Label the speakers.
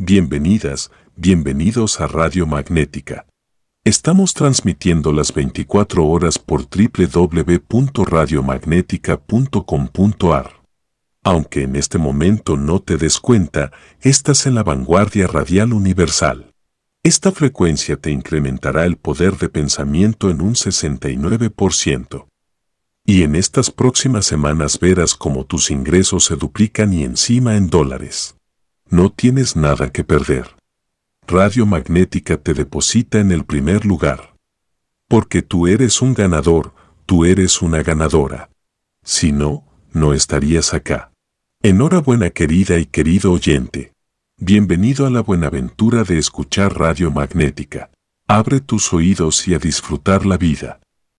Speaker 1: Bienvenidas, bienvenidos a Radio Magnética. Estamos transmitiendo las 24 horas por www.radiomagnética.com.ar. Aunque en este momento no te des cuenta, estás en la vanguardia radial universal. Esta frecuencia te incrementará el poder de pensamiento en un 69%. Y en estas próximas semanas verás cómo tus ingresos se duplican y encima en dólares. No tienes nada que perder. Radio Magnética te deposita en el primer lugar. Porque tú eres un ganador, tú eres una ganadora. Si no, no estarías acá. Enhorabuena querida y querido oyente. Bienvenido a la buenaventura de escuchar Radio Magnética. Abre tus oídos y a disfrutar la vida.